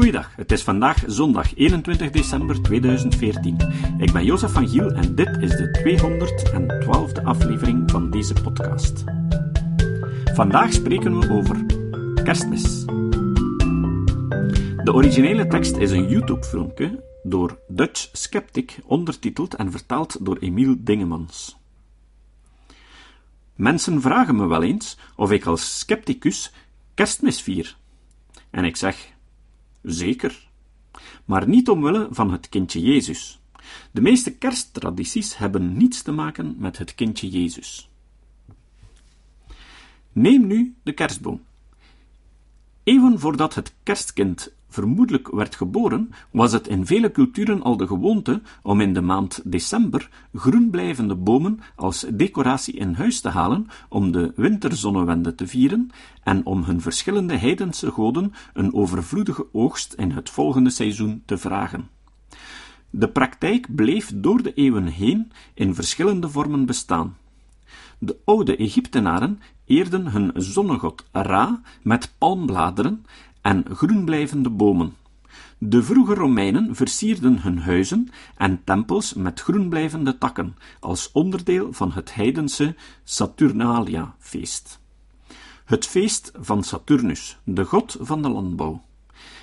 Goeiedag, het is vandaag zondag 21 december 2014. Ik ben Jozef van Giel en dit is de 212e aflevering van deze podcast. Vandaag spreken we over kerstmis. De originele tekst is een YouTube-filmpje door Dutch Skeptic, ondertiteld en vertaald door Emiel Dingemans. Mensen vragen me wel eens of ik als scepticus kerstmis vier. En ik zeg, zeker. Maar niet omwille van het kindje Jezus. De meeste kersttradities hebben niets te maken met het kindje Jezus. Neem nu de kerstboom. Even voordat het kerstkind vermoedelijk werd geboren, was het in vele culturen al de gewoonte om in de maand december groenblijvende bomen als decoratie in huis te halen om de winterzonnewende te vieren en om hun verschillende heidense goden een overvloedige oogst in het volgende seizoen te vragen. De praktijk bleef door de eeuwen heen in verschillende vormen bestaan. De oude Egyptenaren eerden hun zonnegod Ra met palmbladeren en groenblijvende bomen. De vroege Romeinen versierden hun huizen en tempels met groenblijvende takken, als onderdeel van het heidense Saturnalia-feest. Het feest van Saturnus, de god van de landbouw.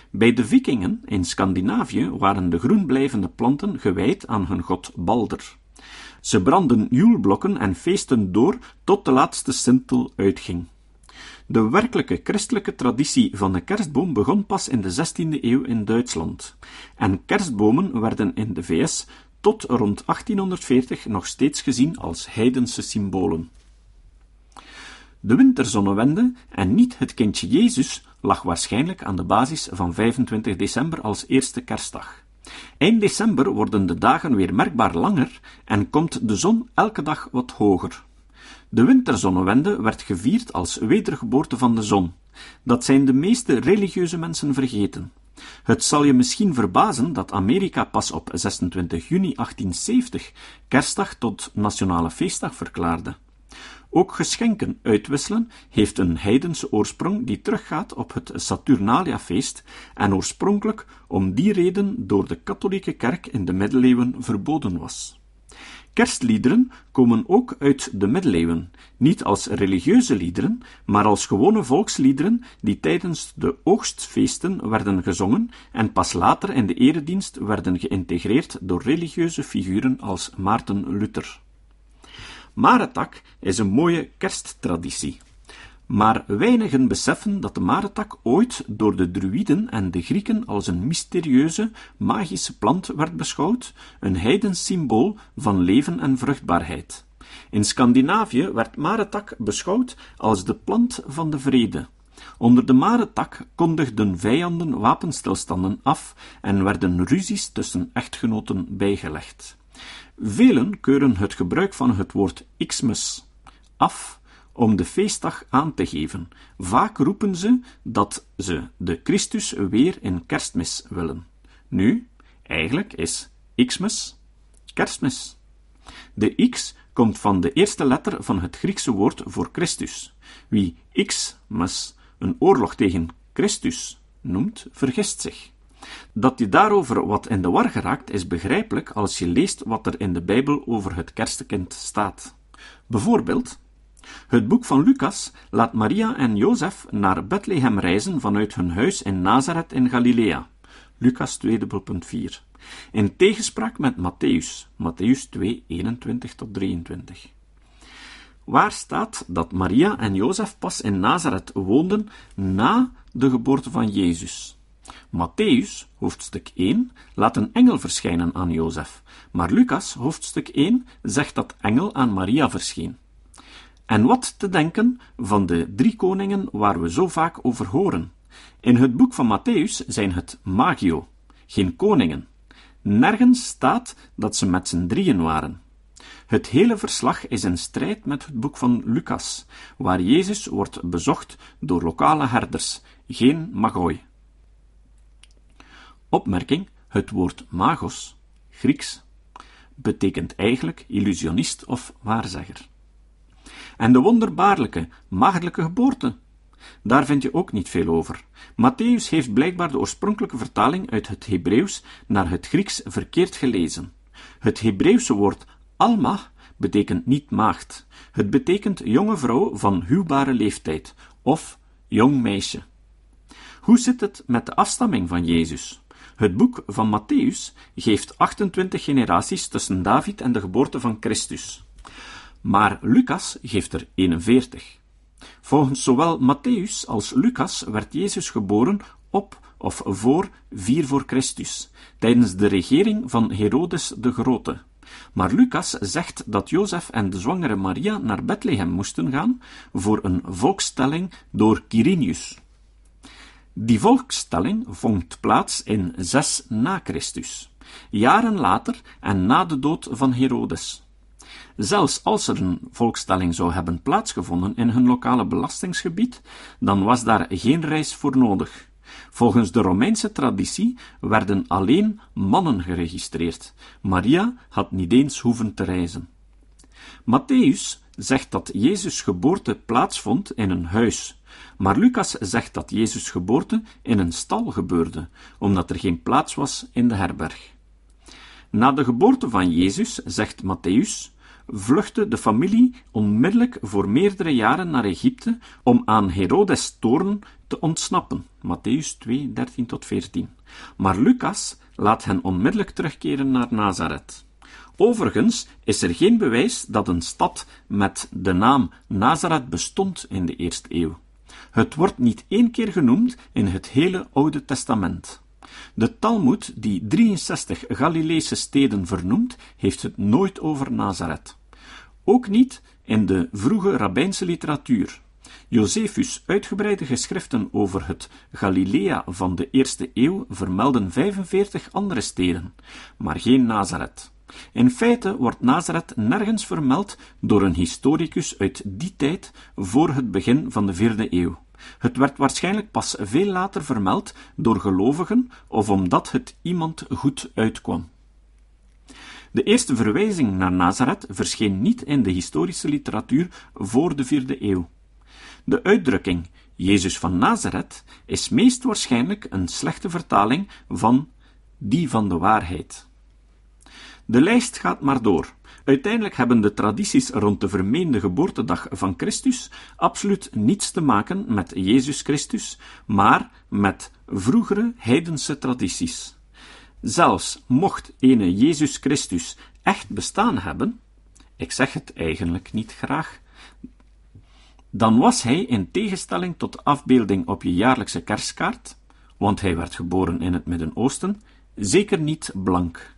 Bij de vikingen in Scandinavië waren de groenblijvende planten gewijd aan hun god Balder. Ze brandden joelblokken en feesten door tot de laatste sintel uitging. De werkelijke christelijke traditie van de kerstboom begon pas in de 16e eeuw in Duitsland, en kerstbomen werden in de VS tot rond 1840 nog steeds gezien als heidense symbolen. De winterzonnewende en niet het kindje Jezus lag waarschijnlijk aan de basis van 25 december als eerste kerstdag. Eind december worden de dagen weer merkbaar langer en komt de zon elke dag wat hoger. De winterzonnewende werd gevierd als wedergeboorte van de zon. Dat zijn de meeste religieuze mensen vergeten. Het zal je misschien verbazen dat Amerika pas op 26 juni 1870 kerstdag tot nationale feestdag verklaarde. Ook geschenken uitwisselen heeft een heidense oorsprong die teruggaat op het Saturnalia-feest en oorspronkelijk om die reden door de katholieke kerk in de middeleeuwen verboden was. Kerstliederen komen ook uit de middeleeuwen, niet als religieuze liederen, maar als gewone volksliederen die tijdens de oogstfeesten werden gezongen en pas later in de eredienst werden geïntegreerd door religieuze figuren als Maarten Luther. Maretak is een mooie kersttraditie. Maar weinigen beseffen dat de maretak ooit door de druïden en de Grieken als een mysterieuze, magische plant werd beschouwd, een heidens symbool van leven en vruchtbaarheid. In Scandinavië werd maretak beschouwd als de plant van de vrede. Onder de maretak kondigden vijanden wapenstilstanden af en werden ruzies tussen echtgenoten bijgelegd. Velen keuren het gebruik van het woord Xmas af om de feestdag aan te geven. Vaak roepen ze dat ze de Christus weer in kerstmis willen. Nu, eigenlijk is Xmas kerstmis. De X komt van de eerste letter van het Griekse woord voor Christus. Wie Xmas een oorlog tegen Christus noemt, vergist zich. Dat je daarover wat in de war geraakt, is begrijpelijk als je leest wat er in de Bijbel over het kerstkind staat. Bijvoorbeeld, het boek van Lucas laat Maria en Jozef naar Bethlehem reizen vanuit hun huis in Nazareth in Galilea. Lucas 2.4. In tegenspraak met Matthäus, Matthäus 2, 21 tot 23. Waar staat dat Maria en Jozef pas in Nazareth woonden na de geboorte van Jezus? Matthäus, hoofdstuk 1, laat een engel verschijnen aan Jozef, maar Lucas, hoofdstuk 1, zegt dat engel aan Maria verscheen. En wat te denken van de drie koningen waar we zo vaak over horen? In het boek van Matthäus zijn het magio, geen koningen. Nergens staat dat ze met z'n drieën waren. Het hele verslag is in strijd met het boek van Lucas, waar Jezus wordt bezocht door lokale herders, geen magoi. Opmerking: het woord magos, Grieks, betekent eigenlijk illusionist of waarzegger en de wonderbaarlijke, maagdelijke geboorte. daar vind je ook niet veel over. Matthäus heeft blijkbaar de oorspronkelijke vertaling uit het Hebreeuws naar het Grieks verkeerd gelezen. Het Hebreeuwse woord alma betekent niet maagd. Het betekent jonge vrouw van huwbare leeftijd of jong meisje. Hoe zit het met de afstamming van Jezus? Het boek van Matthäus geeft 28 generaties tussen David en de geboorte van Christus. Maar Lucas geeft er 41. Volgens zowel Matthäus als Lucas werd Jezus geboren op of voor 4 voor Christus, tijdens de regering van Herodes de Grote. Maar Lucas zegt dat Jozef en de zwangere Maria naar Bethlehem moesten gaan voor een volkstelling door Quirinius. Die volkstelling vond plaats in 6 na Christus, jaren later en na de dood van Herodes. Zelfs als er een volkstelling zou hebben plaatsgevonden in hun lokale belastingsgebied, dan was daar geen reis voor nodig. Volgens de Romeinse traditie werden alleen mannen geregistreerd. Maria had niet eens hoeven te reizen. Matthäus zegt dat Jezus' geboorte plaatsvond in een huis, maar Lucas zegt dat Jezus' geboorte in een stal gebeurde, omdat er geen plaats was in de herberg. Na de geboorte van Jezus, zegt Matthäus, vluchtte de familie onmiddellijk voor meerdere jaren naar Egypte om aan Herodes' toorn te ontsnappen. Matthäus 2, 13 tot 14. Maar Lucas laat hen onmiddellijk terugkeren naar Nazareth. Overigens is er geen bewijs dat een stad met de naam Nazareth bestond in de eerste eeuw. Het wordt niet één keer genoemd in het hele Oude Testament. De Talmud, die 63 Galileese steden vernoemt, heeft het nooit over Nazareth. Ook niet in de vroege rabbijnse literatuur. Josephus' uitgebreide geschriften over het Galilea van de eerste eeuw vermelden 45 andere steden, maar geen Nazareth. In feite wordt Nazareth nergens vermeld door een historicus uit die tijd voor het begin van de vierde eeuw. Het werd waarschijnlijk pas veel later vermeld door gelovigen of omdat het iemand goed uitkwam. De eerste verwijzing naar Nazareth verscheen niet in de historische literatuur voor de vierde eeuw. De uitdrukking Jezus van Nazareth is meest waarschijnlijk een slechte vertaling van die van de waarheid. De lijst gaat maar door. Uiteindelijk hebben de tradities rond de vermeende geboortedag van Christus absoluut niets te maken met Jezus Christus, maar met vroegere heidense tradities. Zelfs mocht ene Jezus Christus echt bestaan hebben, ik zeg het eigenlijk niet graag, dan was hij in tegenstelling tot de afbeelding op je jaarlijkse kerstkaart, want hij werd geboren in het Midden-Oosten, zeker niet blank.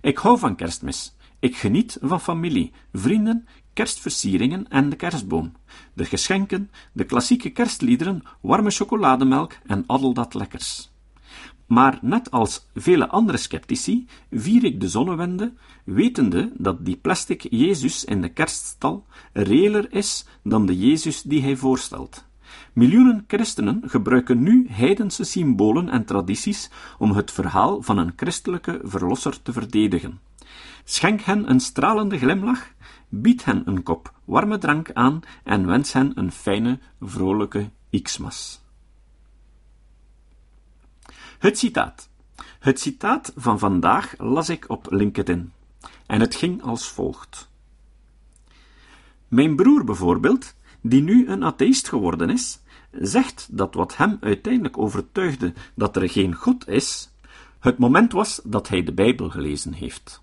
Ik hou van kerstmis. Ik geniet van familie, vrienden, kerstversieringen en de kerstboom, de geschenken, de klassieke kerstliederen, warme chocolademelk en al dat lekkers. Maar net als vele andere sceptici vier ik de zonnewende, wetende dat die plastic Jezus in de kerststal reëler is dan de Jezus die hij voorstelt. Miljoenen christenen gebruiken nu heidense symbolen en tradities om het verhaal van een christelijke verlosser te verdedigen. Schenk hen een stralende glimlach, bied hen een kop warme drank aan en wens hen een fijne, vrolijke Xmas. Het citaat. Het citaat van vandaag las ik op LinkedIn. En het ging als volgt. Mijn broer bijvoorbeeld, die nu een atheïst geworden is, zegt dat wat hem uiteindelijk overtuigde dat er geen God is, het moment was dat hij de Bijbel gelezen heeft.